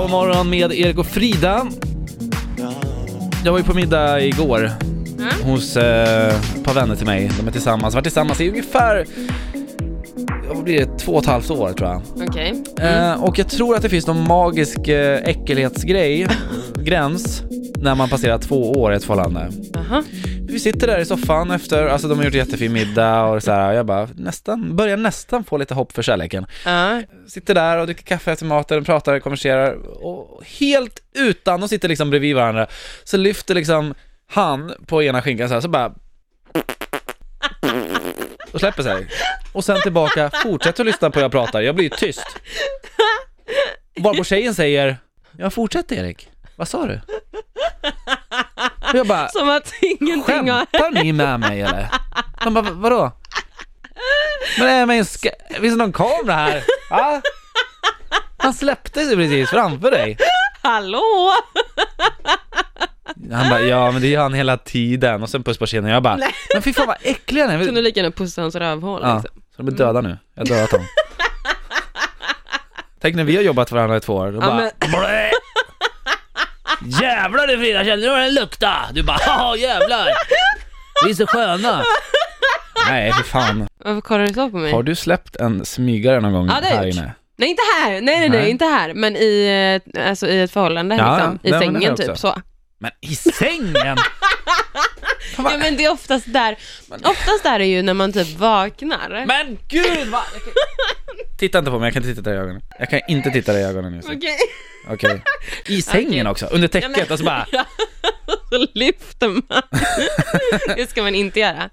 Wow morgon med Erik och Frida. Jag var ju på middag igår Mm. hos eh, ett par vänner till mig. De är tillsammans, varit tillsammans i ungefär, vad blir det, två och ett halvt år tror jag. Okej. Eh, och jag tror att det finns någon magisk eh, äckelhetsgrej, gräns, när man passerar två år i ett förhållande. Jaha. Vi sitter där i soffan efter, alltså de har gjort jättefin middag och så här, jag bara nästan, börjar nästan få lite hopp för kärleken. Ja. Sitter där och dricker kaffe efter maten, pratar, konverserar och helt utan, de sitter liksom bredvid varandra, så lyfter liksom han på ena skinkan så här, så bara och släpper sig. Och sen tillbaka, fortsätter att lyssna på hur jag pratar, jag blir ju tyst. Varpå tjejen säger, ja fortsätt Erik, vad sa du? Och jag bara, Som att ingenting har... Skämtar ni med mig eller? Han bara, vadå? Men är en ska- finns det någon kamera här? Va? Han släppte sig precis framför dig. Hallå? Han bara, ja men det gör han hela tiden. Och sen puss på kinden. Jag bara, Nej. men fy fan vad äcklig han är. Kunde lika gärna pussa hans rövhål Ja, liksom. så de är döda nu. Jag har dödat dem. Tänk när vi har jobbat för varandra i två år. Då Ja, bara, men- Blä! Jävlar du Frida, känner du hur den luktar? Du bara, ja jävlar. Vi är så sköna. Nej för fan. Varför kollar du så på mig? Har du släppt en smygare någon gång Ja, det har jag här gjort. inne? Nej inte här, nej nej nej, Nej. inte här, men i, eh, alltså, i ett förhållande Ja, liksom. ja. I Nej, men det sängen typ också. så. Men i sängen? Fan, vad- Ja men det är oftast där, oftast där är ju när man typ vaknar. Men gud vad... Titta inte på mig, jag kan inte titta dig i ögonen. Jag kan inte titta dig i ögonen just nu. Okej. Okej. I sängen också, under Ja, täcket men- och så bara... Ja, så lyfter man. Det ska man inte göra.